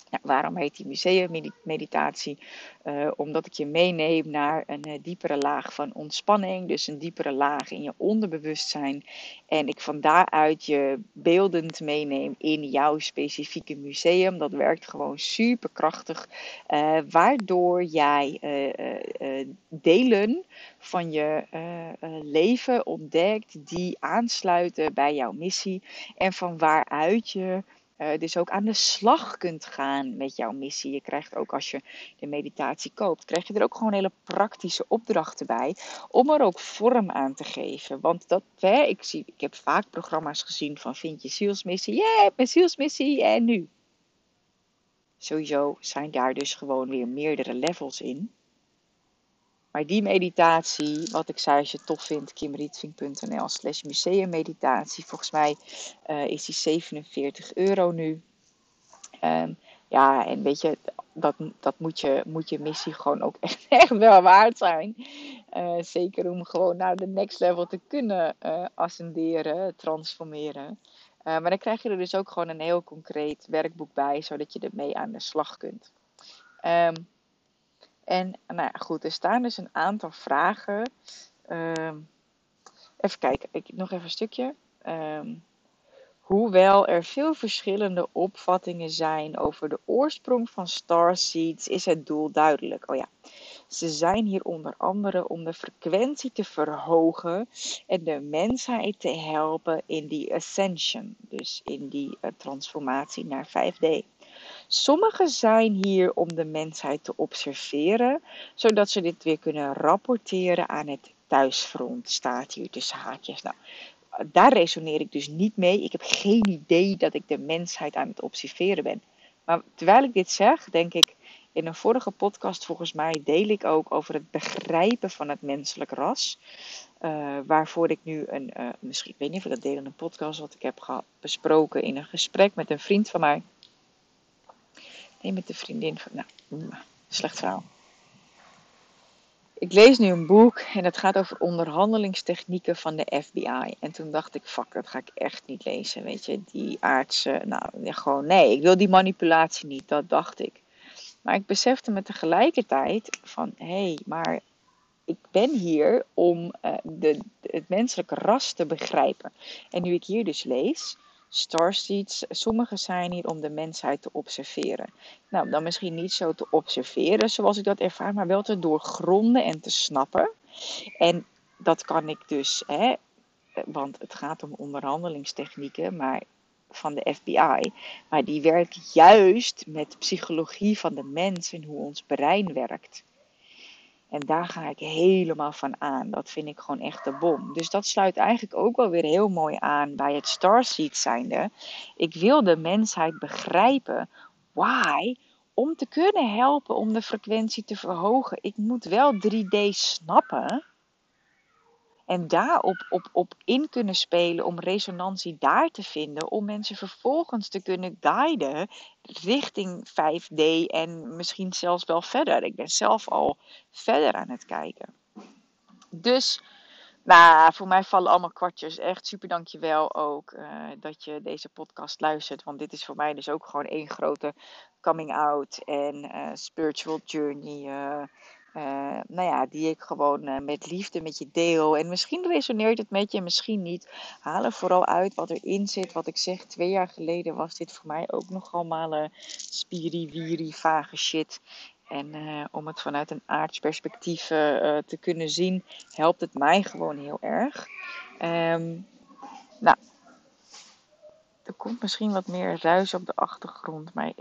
Nou, waarom heet die museummeditatie? Uh, omdat ik je meeneem naar een uh, diepere laag van ontspanning, dus een diepere laag in je onderbewustzijn. En ik van daaruit je beeldend meeneem in jouw specifieke museum. Dat werkt gewoon super krachtig, uh, waardoor jij delen van je leven ontdekt die aansluiten bij jouw missie en van waaruit je uh, dus ook aan de slag kunt gaan met jouw missie. Je krijgt ook als je de meditatie koopt, krijg je er ook gewoon hele praktische opdrachten bij. Om er ook vorm aan te geven. Want dat, hè, ik, zie, ik heb vaak programma's gezien van vind je zielsmissie? Ja, yeah, mijn zielsmissie en nu. Sowieso zijn daar dus gewoon weer meerdere levels in. Maar die meditatie, wat ik zei, als je het tof vindt, kimrietvink.nl slash museummeditatie. Volgens mij uh, is die 47 euro nu. Um, ja, en weet je, dat, dat moet, je, moet je missie gewoon ook *laughs* echt, echt wel waard zijn. Uh, zeker om gewoon naar de next level te kunnen uh, ascenderen, transformeren. Maar dan krijg je er dus ook gewoon een heel concreet werkboek bij, zodat je ermee aan de slag kunt. Um, en nou ja, goed, er staan dus een aantal vragen. Um, even kijken, ik, nog even een stukje. Um, hoewel er veel verschillende opvattingen zijn over de oorsprong van starseeds, is het doel duidelijk. Oh ja, ze zijn hier onder andere om de frequentie te verhogen en de mensheid te helpen in die ascension, dus in die uh, transformatie naar 5D. Sommigen zijn hier om de mensheid te observeren, zodat ze dit weer kunnen rapporteren aan het thuisfront staat hier tussen haakjes. Nou, daar resoneer ik dus niet mee. Ik heb geen idee dat ik de mensheid aan het observeren ben. Maar terwijl ik dit zeg, denk ik, in een vorige podcast volgens mij deel ik ook over het begrijpen van het menselijk ras. Uh, waarvoor ik nu een, uh, misschien, ik weet niet of dat deel een podcast, wat ik heb besproken in een gesprek met een vriend van mij. Nee, met de vriendin van, nou, mm, slecht verhaal. Ik lees nu een boek en het gaat over onderhandelingstechnieken van de FBI. En toen dacht ik, fuck, dat ga ik echt niet lezen. Weet je, die aardse, nou, gewoon nee, ik wil die manipulatie niet, dat dacht ik. Maar ik besefte me tegelijkertijd van, hé, hey, maar ik ben hier om uh, de, het menselijke ras te begrijpen. En nu ik hier dus lees, starseeds, sommige zijn hier om de mensheid te observeren. Nou, dan misschien niet zo te observeren zoals ik dat ervaar, maar wel te doorgronden en te snappen. En dat kan ik dus, hè, want het gaat om onderhandelingstechnieken, maar van de FBI. Maar die werkt juist met psychologie van de mens en hoe ons brein werkt. En daar ga ik helemaal van aan. Dat vind ik gewoon echt de bom. Dus dat sluit eigenlijk ook wel weer heel mooi aan bij het Starseed zijnde. Ik wil de mensheid begrijpen. Why? Om te kunnen helpen om de frequentie te verhogen. Ik moet wel 3D snappen en daarop op, op in kunnen spelen om resonantie daar te vinden. Om mensen vervolgens te kunnen guiden richting 5D en misschien zelfs wel verder. Ik ben zelf al verder aan het kijken. Dus nou, voor mij vallen allemaal kwartjes. Echt super dankjewel ook uh, dat je deze podcast luistert. Want dit is voor mij dus ook gewoon één grote coming out en uh, spiritual journey. Uh, uh, nou ja, die ik gewoon uh, met liefde met je deel. En misschien resoneert het met je, misschien niet. Haal er vooral uit wat erin zit. Wat ik zeg, twee jaar geleden was dit voor mij ook nog allemaal uh, spiri-wiri, vage shit. En om het vanuit een aardsperspectief te kunnen zien, helpt het mij gewoon heel erg. Um, nou, er komt misschien wat meer ruis op de achtergrond, maar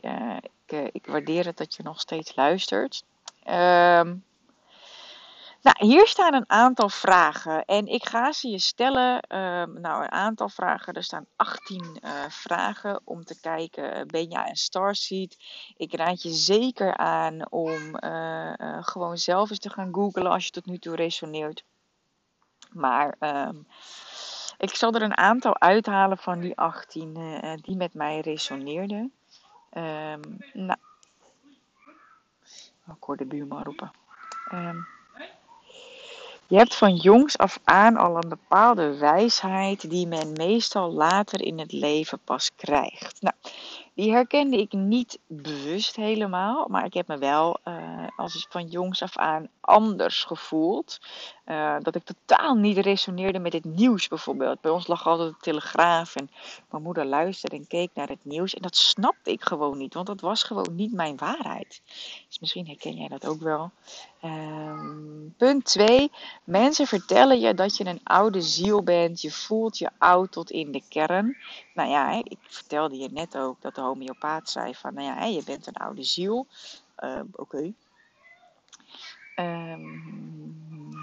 ik, ik waardeer het dat je nog steeds luistert. Um, nou, hier staan een aantal vragen en ik ga ze je stellen. Um, nou, een aantal vragen. Er staan 18 uh, eh, vragen om te kijken: eh, ben jij een starseed? Ik raad je zeker aan om uh, uh, gewoon zelf eens te gaan googlen als je tot nu toe resoneert. Maar um, ik zal er een aantal uithalen van die 18 die met mij resoneerden. Nou, ik hoor de buurman roepen. Um, je hebt van jongs af aan al een bepaalde wijsheid die men meestal later in het leven pas krijgt. Nou, die herkende ik niet bewust helemaal, maar ik heb me wel uh, als van jongs af aan anders gevoeld. Uh, dat ik totaal niet resoneerde met het nieuws bijvoorbeeld. Bij ons lag altijd de telegraaf en mijn moeder luisterde en keek naar het nieuws. En dat snapte ik gewoon niet, want dat was gewoon niet mijn waarheid. Dus misschien herken jij dat ook wel. Um, punt 2. Mensen vertellen je dat je een oude ziel bent. Je voelt je oud tot in de kern. Nou ja, ik vertelde je net ook dat de homeopaat zei van, nou ja, je bent een oude ziel. Uh, Oké. Okay. Um,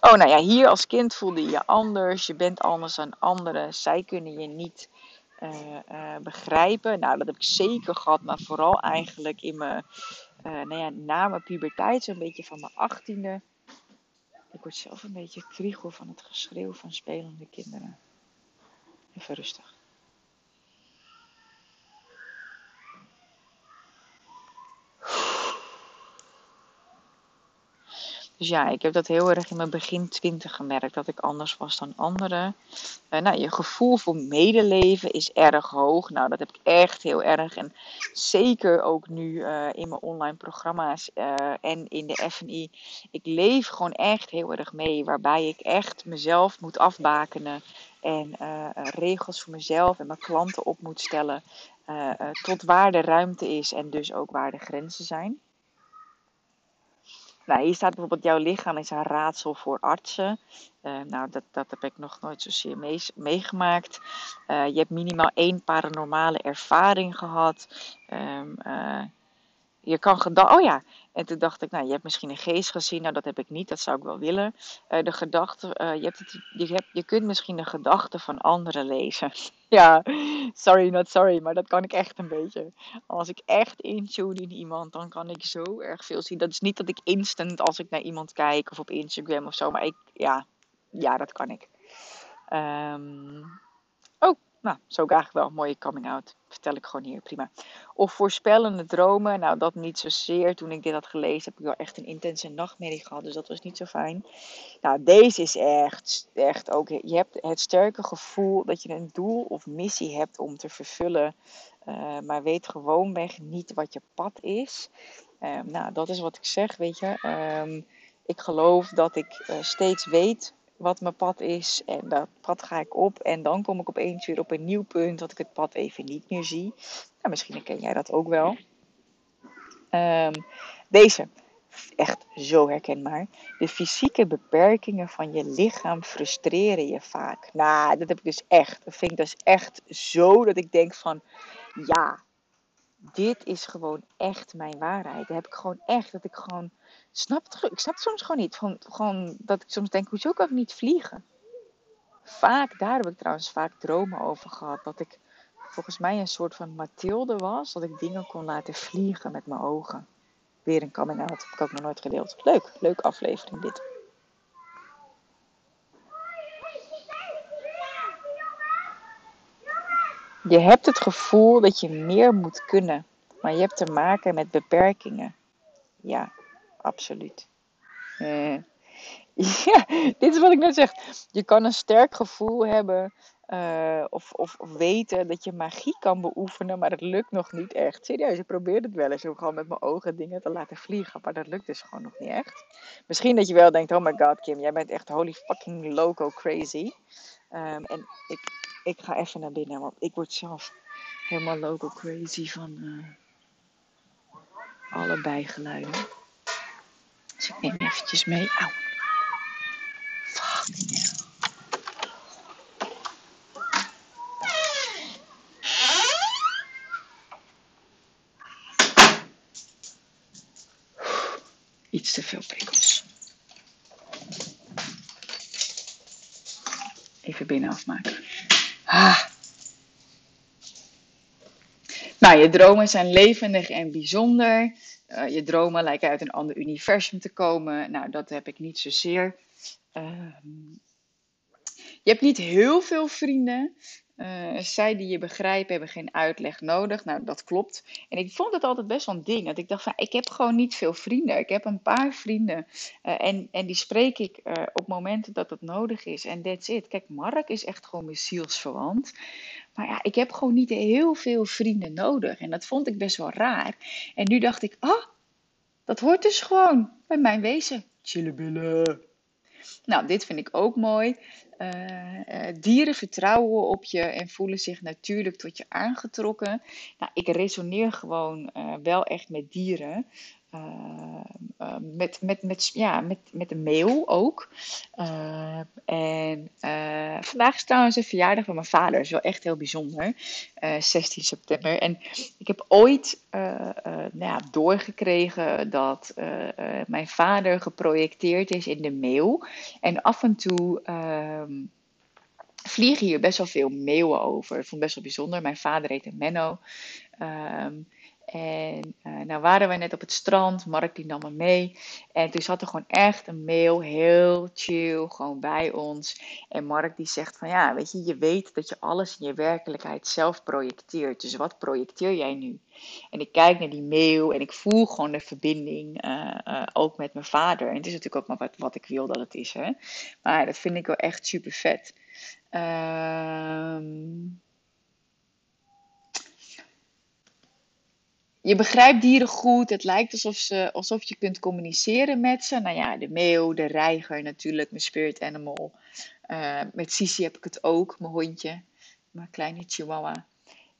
oh, nou ja, hier als kind voelde je je anders. Je bent anders dan anderen. Zij kunnen je niet uh, uh, begrijpen. Nou, dat heb ik zeker gehad, maar vooral eigenlijk in mijn, uh, nou ja, na mijn puberteit, zo'n beetje van mijn achttiende. Ik word zelf een beetje kriegel van het geschreeuw van spelende kinderen. Even rustig. Dus ja, ik heb dat heel erg in mijn begin twintig gemerkt, dat ik anders was dan anderen. Uh, nou, je gevoel voor medeleven is erg hoog. Nou, dat heb ik echt heel erg. En zeker ook nu uh, in mijn online programma's uh, en in de FNI. Ik leef gewoon echt heel erg mee, waarbij ik echt mezelf moet afbakenen. En regels voor mezelf en mijn klanten op moet stellen. tot waar de ruimte is en dus ook waar de grenzen zijn. Nou, hier staat bijvoorbeeld: jouw lichaam is een raadsel voor artsen. Uh, nou, dat, dat heb ik nog nooit zozeer mee, meegemaakt. Uh, je hebt minimaal één paranormale ervaring gehad. Um, uh, je kan gedachten. Oh ja, en toen dacht ik, nou, je hebt misschien een geest gezien. Nou, dat heb ik niet, dat zou ik wel willen. Eh, de gedachte, eh, je, hebt het, je, hebt, je kunt misschien de gedachten van anderen lezen. *laughs* ja, sorry, not sorry, maar dat kan ik echt een beetje. Als ik echt intune in iemand, dan kan ik zo erg veel zien. Dat is niet dat ik instant als ik naar iemand kijk of op Instagram of zo, maar ik, ja, ja dat kan ik. Oh, nou, zo eigenlijk wel een mooie coming out. Vertel ik gewoon hier, prima. Of voorspellende dromen. Nou, dat niet zozeer. Toen ik dit had gelezen, heb ik wel echt een intense nachtmerrie gehad. Dus dat was niet zo fijn. Nou, deze is echt, echt ook. Je hebt het sterke gevoel dat je een doel of missie hebt om te vervullen. Uh, maar weet gewoonweg niet wat je pad is. Uh, nou, dat is wat ik zeg, weet je. Um, ik geloof dat ik uh, steeds weet wat mijn pad is. En dat pad ga ik op. En dan kom ik opeens weer op een nieuw punt dat ik het pad even niet meer zie. Nou, misschien ken jij dat ook wel. Um, deze, echt zo herkenbaar. De fysieke beperkingen van je lichaam frustreren je vaak. Nou, dat heb ik dus echt. Dat vind ik dus echt zo dat ik denk van, ja, dit is gewoon echt mijn waarheid. Dat heb ik gewoon echt, dat ik gewoon snap het, ik snap het soms gewoon niet. Van, gewoon dat ik soms denk, hoezo kan ik niet vliegen? Vaak, daar heb ik trouwens vaak dromen over gehad. Dat ik volgens mij een soort van Mathilde was. Dat ik dingen kon laten vliegen met mijn ogen. Weer een coming out. Heb ik ook nog nooit gedeeld. Leuk, leuke aflevering dit. Je hebt het gevoel dat je meer moet kunnen. Maar je hebt te maken met beperkingen. Ja, absoluut. Uh, *laughs* ja, dit is wat ik net zeg. Je kan een sterk gevoel hebben uh, of, of, weten dat je magie kan beoefenen, maar het lukt nog niet echt. Serieus, ik probeer het wel eens om gewoon met mijn ogen dingen te laten vliegen, maar dat lukt dus gewoon nog niet echt. Misschien dat je wel denkt, oh my god Kim, jij bent echt holy fucking loco crazy. Um, en ik, ik ga even naar binnen, want ik word zelf helemaal loco crazy van uh, alle bijgeluiden. Dus ik neem eventjes mee. Auw. Hell. Iets te veel prikkels. Even binnen afmaken. Ah. Nou, je dromen zijn levendig en bijzonder. Uh, je dromen lijken uit een ander universum te komen. Nou, dat heb ik niet zozeer. Uh, je hebt niet heel veel vrienden. Uh, zij die je begrijpen hebben geen uitleg nodig. Nou, dat klopt. En ik vond het altijd best wel een ding. Dat ik dacht van, ik heb gewoon niet veel vrienden. Ik heb een paar vrienden. Uh, en, en die spreek ik op momenten dat het nodig is. En that's it. Kijk, Mark is echt gewoon mijn zielsverwant. Maar ja, ik heb gewoon niet heel veel vrienden nodig. En dat vond ik best wel raar. En nu dacht ik, ah, dat hoort dus gewoon bij mijn wezen. Chillebillen. Nou, dit vind ik ook mooi. Uh, uh, dieren vertrouwen op je en voelen zich natuurlijk tot je aangetrokken. Nou, ik resoneer gewoon uh, wel echt met dieren. Uh, met, met, met, ja, met, met de mail ook. Uh, en vandaag is trouwens de verjaardag van mijn vader. Dat is wel echt heel bijzonder. 16 september. En ik heb ooit nou ja, doorgekregen dat mijn vader geprojecteerd is in de mail. En af en toe ehm, vliegen hier best wel veel meeuwen over. Ik vond het best wel bijzonder. Mijn vader heette Menno. Um, en uh, nou waren we net op het strand, Mark die nam me mee. En toen zat er gewoon echt een mail, heel chill, gewoon bij ons. En Mark die zegt van ja, weet je, je weet dat je alles in je werkelijkheid zelf projecteert. Dus wat projecteer jij nu? En ik kijk naar die mail en ik voel gewoon de verbinding, uh, uh, ook met mijn vader. En het is natuurlijk ook maar wat, wat ik wil dat het is, hè. Maar dat vind ik wel echt super vet. Ehm... je begrijpt dieren goed. Het lijkt alsof, ze, alsof je kunt communiceren met ze. Nou ja, de meeuw, de reiger natuurlijk, mijn spirit animal. Uh, met Sisi heb ik het ook, mijn hondje. Mijn kleine chihuahua.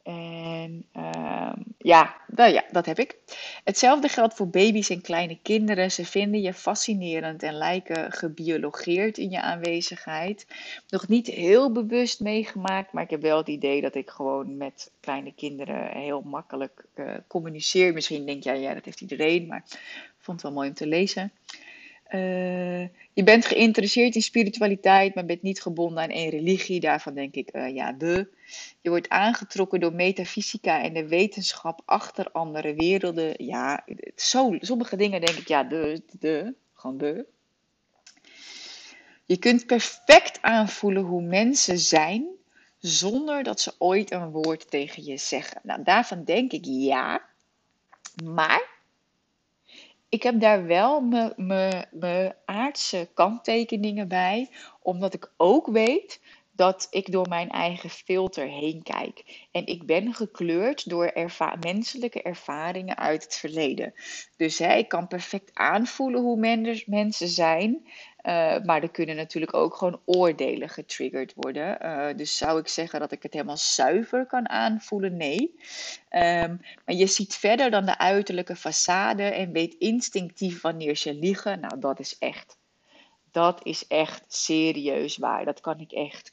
En ehm, ja, ja, dat heb ik. Hetzelfde geldt voor baby's en kleine kinderen. Ze vinden je fascinerend en lijken gebiologeerd in je aanwezigheid. Nog niet heel bewust meegemaakt, maar ik heb wel het idee dat ik gewoon met kleine kinderen heel makkelijk uh, communiceer. Misschien denk jij, ja, dat heeft iedereen, maar ik vond het wel mooi om te lezen. Uh, je bent geïnteresseerd in spiritualiteit, maar bent niet gebonden aan één religie. Daarvan denk ik, uh, ja, de. Je wordt aangetrokken door metafysica en de wetenschap achter andere werelden. Ja, zo, sommige dingen denk ik, ja, de, de, gewoon de. Je kunt perfect aanvoelen hoe mensen zijn zonder dat ze ooit een woord tegen je zeggen. Nou, daarvan denk ik ja. Maar ik heb daar wel mijn aardse kanttekeningen bij, omdat ik ook weet dat ik door mijn eigen filter heen kijk. En ik ben gekleurd door menselijke ervaringen uit het verleden. Dus hè, ik kan perfect aanvoelen hoe mensen zijn. Uh, maar er kunnen natuurlijk ook gewoon oordelen getriggerd worden. Uh, dus zou ik zeggen dat ik het helemaal zuiver kan aanvoelen? Nee. Um, maar je ziet verder dan de uiterlijke façade en weet instinctief wanneer ze liegen. Nou, dat is echt. Dat is echt serieus waar. Dat kan ik echt.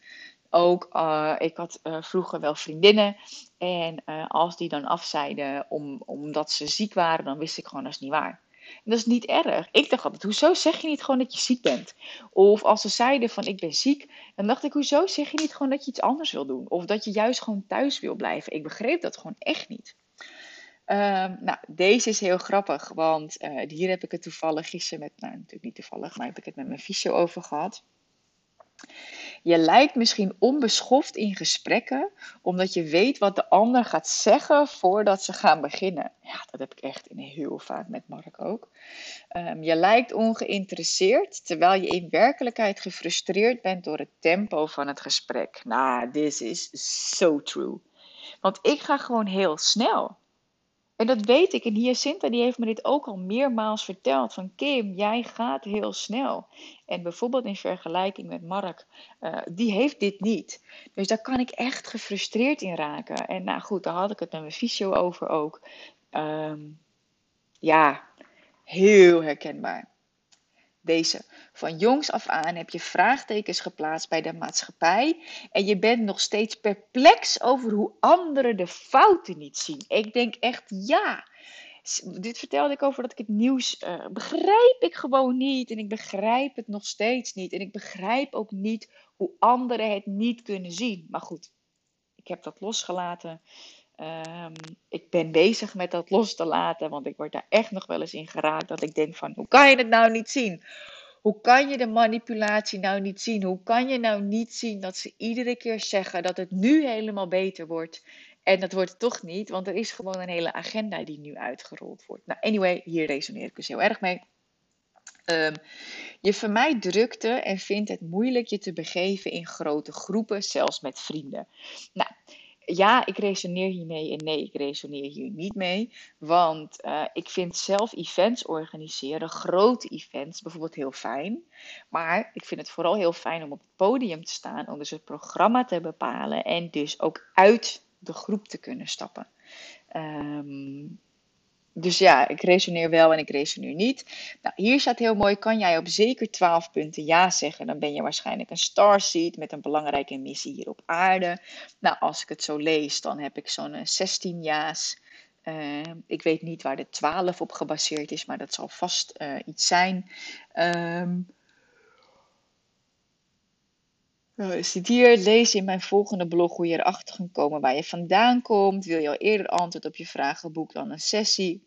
Ook, uh, ik had vroeger wel vriendinnen. En als die dan afzeiden om, omdat ze ziek waren, dan wist ik gewoon dat is niet waar. Dat is niet erg. Ik dacht altijd, hoezo zeg je niet gewoon dat je ziek bent? Of als ze zeiden van ik ben ziek, dan dacht ik, hoezo zeg je niet gewoon dat je iets anders wil doen? Of dat je juist gewoon thuis wil blijven? Ik begreep dat gewoon echt niet. Um, nou, deze is heel grappig, want uh, hier heb ik het toevallig gisteren met, nou natuurlijk niet toevallig, maar heb ik het met mijn fysio over gehad. Je lijkt misschien onbeschoft in gesprekken, omdat je weet wat de ander gaat zeggen voordat ze gaan beginnen. Ja, dat heb ik echt heel vaak met Mark ook. Um, je lijkt ongeïnteresseerd, terwijl je in werkelijkheid gefrustreerd bent door het tempo van het gesprek. Nou, this is so true. Want ik ga gewoon heel snel. En dat weet ik. En Hyacinta die heeft me dit ook al meermaals verteld. Van Kim, jij gaat heel snel. En bijvoorbeeld in vergelijking met Mark, uh, die heeft dit niet. Dus daar kan ik echt gefrustreerd in raken. En nou goed, daar had ik het met mijn fysio over ook. Um, ja, heel herkenbaar. Deze. Van jongs af aan heb je vraagtekens geplaatst bij de maatschappij en je bent nog steeds perplex over hoe anderen de fouten niet zien. Ik denk echt ja. Dit vertelde ik over dat ik het nieuws uh, begrijp ik gewoon niet en ik begrijp het nog steeds niet en ik begrijp ook niet hoe anderen het niet kunnen zien. Maar goed, ik heb dat losgelaten. Um, ik ben bezig met dat los te laten, want ik word daar echt nog wel eens in geraakt. Dat ik denk van, hoe kan je het nou niet zien? Hoe kan je de manipulatie nou niet zien? Hoe kan je nou niet zien dat ze iedere keer zeggen dat het nu helemaal beter wordt? En dat wordt het toch niet, want er is gewoon een hele agenda die nu uitgerold wordt. Nou, anyway, hier resoneer ik dus heel erg mee. Um, je vermijdt drukte en vindt het moeilijk je te begeven in grote groepen, zelfs met vrienden. Nou, ja, ik resoneer hiermee en nee, ik resoneer hier niet mee. Want uh, ik vind zelf events organiseren, grote events, bijvoorbeeld heel fijn. Maar ik vind het vooral heel fijn om op het podium te staan, om dus het programma te bepalen en dus ook uit de groep te kunnen stappen. Um, dus ja, ik resoneer wel en ik resoneer niet. Nou, hier staat heel mooi, kan jij op zeker 12 punten ja zeggen, dan ben je waarschijnlijk een starseed met een belangrijke missie hier op aarde. Nou, als ik het zo lees, dan heb ik zo'n 16 ja's. Uh, ik weet niet waar de 12 op gebaseerd is, maar dat zal vast uh, iets zijn. Um, nou, hier, lees in mijn volgende blog hoe je erachter kan komen waar je vandaan komt. Wil je al eerder antwoord op je vragen, boek dan een sessie.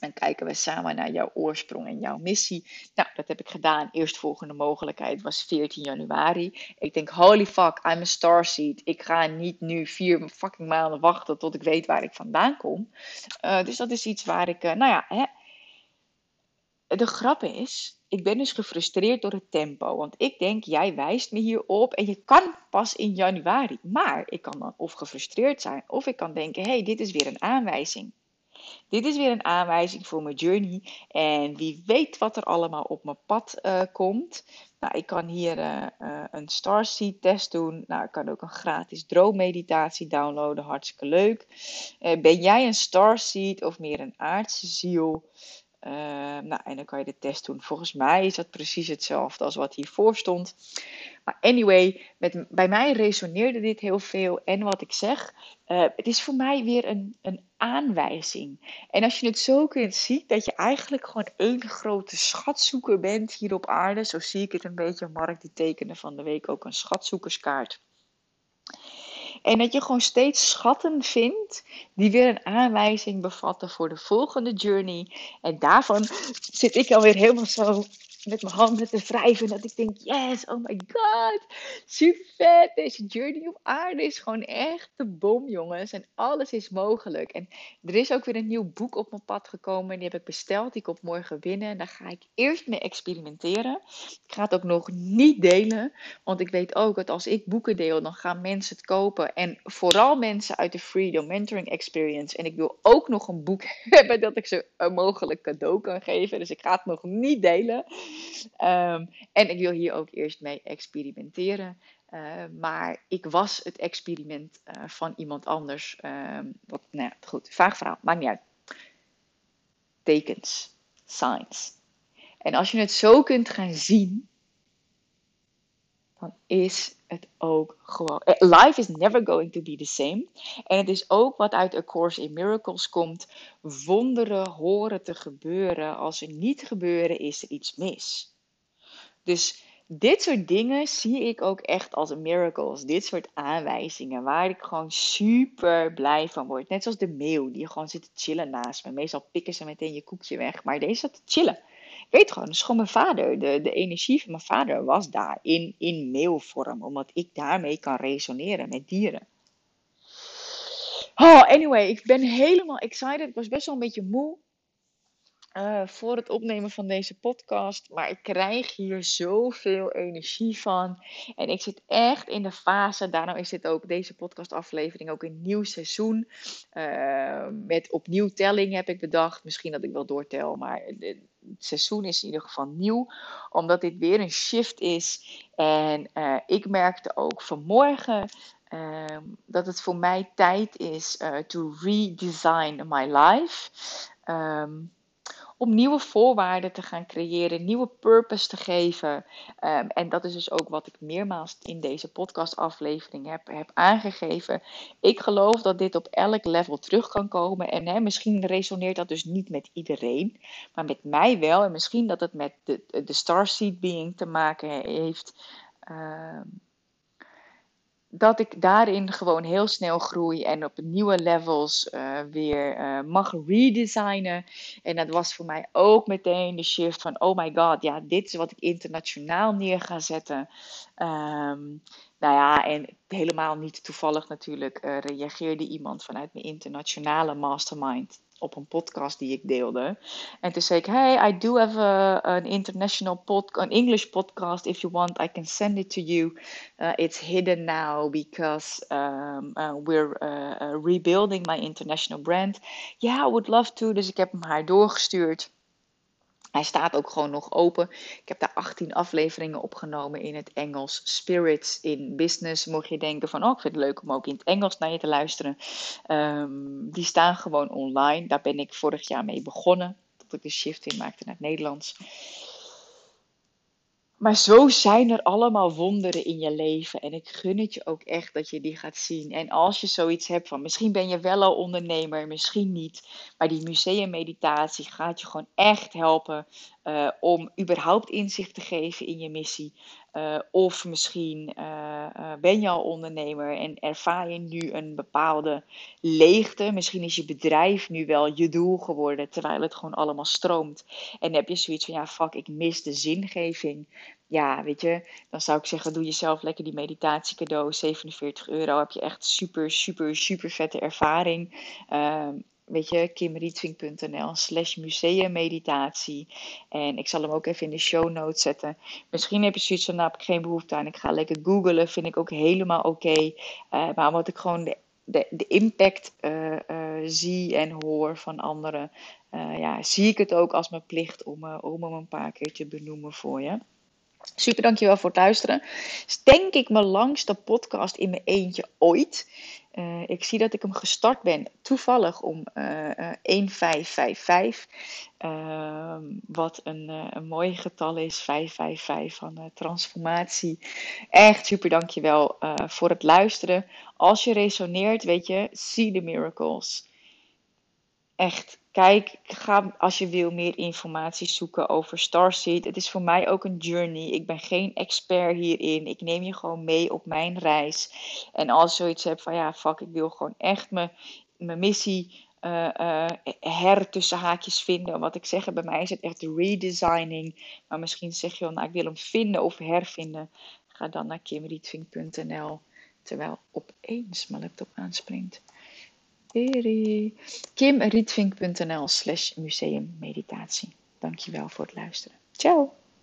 Dan kijken we samen naar jouw oorsprong en jouw missie. Nou, dat heb ik gedaan. Eerstvolgende mogelijkheid was 14 januari. Ik denk, holy fuck, I'm a starseed. Ik ga niet nu vier fucking maanden wachten tot ik weet waar ik vandaan kom. Uh, dus dat is iets waar ik, uh, nou ja, hè. De grap is, ik ben dus gefrustreerd door het tempo. Want ik denk, jij wijst me hierop en je kan pas in januari. Maar ik kan dan of gefrustreerd zijn, of ik kan denken, hé, hey, dit is weer een aanwijzing. Dit is weer een aanwijzing voor mijn journey. En wie weet wat er allemaal op mijn pad eh, komt. Nou, ik kan hier uh, uh, een Starseed test doen. Nou, ik kan ook een gratis droommeditatie downloaden. Hartstikke leuk. ben jij een Starseed of meer een aardse ziel? Nou, en dan kan je de test doen. Volgens mij is dat precies hetzelfde als wat hiervoor stond. Maar anyway, met, bij mij resoneerde dit heel veel. En wat ik zeg, uh, het is voor mij weer een, een aanwijzing. En als je het zo kunt zien, dat je eigenlijk gewoon één grote schatzoeker bent hier op aarde. Zo zie ik het een beetje. Mark die tekende van de week ook een schatzoekerskaart. En dat je gewoon steeds schatten vindt die weer een aanwijzing bevatten voor de volgende journey. En daarvan zit ik alweer helemaal zo met mijn handen te wrijven. Dat ik denk, yes, oh my god, super vet. Deze journey op aarde is gewoon echt de bom, jongens. En alles is mogelijk. En er is ook weer een nieuw boek op mijn pad gekomen. Die heb ik besteld. Die komt morgen binnen. En daar ga ik eerst mee experimenteren. Ik ga het ook nog niet delen. Want ik weet ook dat als ik boeken deel, dan gaan mensen het kopen. En vooral mensen uit de Freedom Mentoring Experience. En ik wil ook nog een boek *laughs* hebben dat ik ze een mogelijk cadeau kan geven. Dus ik ga het nog niet delen. Um, *laughs* en ik wil hier ook eerst mee experimenteren. Uh, maar ik was het experiment uh, van iemand anders. Uh, wat, nou ja, goed, vaag verhaal, maakt niet uit. Tekens, signs. En als je het zo kunt gaan zien, dan is het ook gewoon. Eh, life is never going to be the same. En het is ook wat uit A Course in Miracles komt. Wonderen horen te gebeuren. Als ze niet gebeuren, is er iets mis. Dus dit soort dingen zie ik ook echt als miracles. Dit soort aanwijzingen waar ik gewoon super blij van word. Net zoals de meeuw die gewoon zit te chillen naast me. Meestal pikken ze meteen je koekje weg. Maar deze zat te chillen weet gewoon, dus gewoon mijn vader. De, de energie van mijn vader was daar in, in mailvorm, omdat ik daarmee kan resoneren met dieren. Oh, anyway, ik ben helemaal excited. Ik was best wel een beetje moe. Uh, voor het opnemen van deze podcast. Maar ik krijg hier zoveel energie van. En ik zit echt in de fase. Daarom is dit ook, deze podcastaflevering, ook een nieuw seizoen. Uh, met opnieuw telling heb ik bedacht. Misschien dat ik wel doortel. Maar het seizoen is in ieder geval nieuw. Omdat dit weer een shift is. En uh, ik merkte ook vanmorgen. Ehm, dat het voor mij tijd is to redesign my life. Um, om nieuwe voorwaarden te gaan creëren, nieuwe purpose te geven. Um, en dat is dus ook wat ik meermaals in deze podcastaflevering heb, heb aangegeven. Ik geloof dat dit op elk level terug kan komen. En hè, misschien resoneert dat dus niet met iedereen, maar met mij wel. En misschien dat het met de, de Starseed Being te maken heeft. Um, dat ik daarin gewoon heel snel groei en op nieuwe levels uh, weer uh, mag redesignen. En dat was voor mij ook meteen de shift van: oh my god, ja, dit is wat ik internationaal neer ga zetten. Um, nou ja, en helemaal niet toevallig natuurlijk uh, reageerde iemand vanuit mijn internationale mastermind op een podcast die ik deelde. En toen zei ik, hey, I do have an international podcast, an English podcast. If you want, I can send it to you. Uh, it's hidden now because um, uh, we're uh, uh rebuilding my international brand. Yeah, I would love to. Dus ik heb hem haar doorgestuurd. Hij staat ook gewoon nog open. Ik heb daar 18 afleveringen opgenomen in het Engels. Spirits in Business. Mocht je denken van, oh, ik vind het leuk om ook in het Engels naar je te luisteren. Um, die staan gewoon online. Daar ben ik vorig jaar mee begonnen. Dat ik de shift in maakte naar het Nederlands. Maar zo zijn er allemaal wonderen in je leven. En ik gun het je ook echt dat je die gaat zien. En als je zoiets hebt van, misschien ben je wel al ondernemer, misschien niet. Maar die museummeditatie gaat je gewoon echt helpen uh, om überhaupt inzicht te geven in je missie. Uh, of misschien uh, ben je al ondernemer en ervaar je nu een bepaalde leegte. Misschien is je bedrijf nu wel je doel geworden, terwijl het gewoon allemaal stroomt. En heb je zoiets van, ja, fuck, ik mis de zingeving. Ja, weet je, dan zou ik zeggen, doe jezelf lekker die meditatie cadeau. 47 euro, heb je echt super, super, super vette ervaring. Weet je, kimrietving.nl slash museummeditatie. En ik zal hem ook even in de show notes zetten. Misschien heb je zoiets van, nou heb ik geen behoefte aan. Ik ga lekker googlen, vind ik ook helemaal oké. Uh, maar omdat ik gewoon de, de, impact uh, uh, zie en hoor van anderen, eh, ja, zie ik het ook als mijn plicht om, eh, om hem een paar keer te benoemen voor je. Super, dankjewel voor het luisteren. Is denk ik mijn langste podcast in mijn eentje ooit. Uh, ik zie dat ik hem gestart ben toevallig om uh, uh, 1555. wat een, een mooi getal is, 555 van transformatie. Echt super dankjewel voor het luisteren. Als je resoneert, weet je, see the miracles. Echt, kijk, ga als je wil meer informatie zoeken over Starseed. Het is voor mij ook een journey. Ik ben geen expert hierin. Ik neem je gewoon mee op mijn reis. En als je zoiets hebt van ja, fuck, ik wil gewoon echt mijn, mijn missie uh, her tussen haakjes vinden. Wat ik zeg, bij mij is het echt redesigning. Maar misschien zeg je wel, nou, ik wil hem vinden of hervinden. Ga dan naar kimrietving.nl. Terwijl opeens mijn laptop aanspringt. kimrietvink.nl slash museummeditatie. Dankjewel voor het luisteren. Ciao!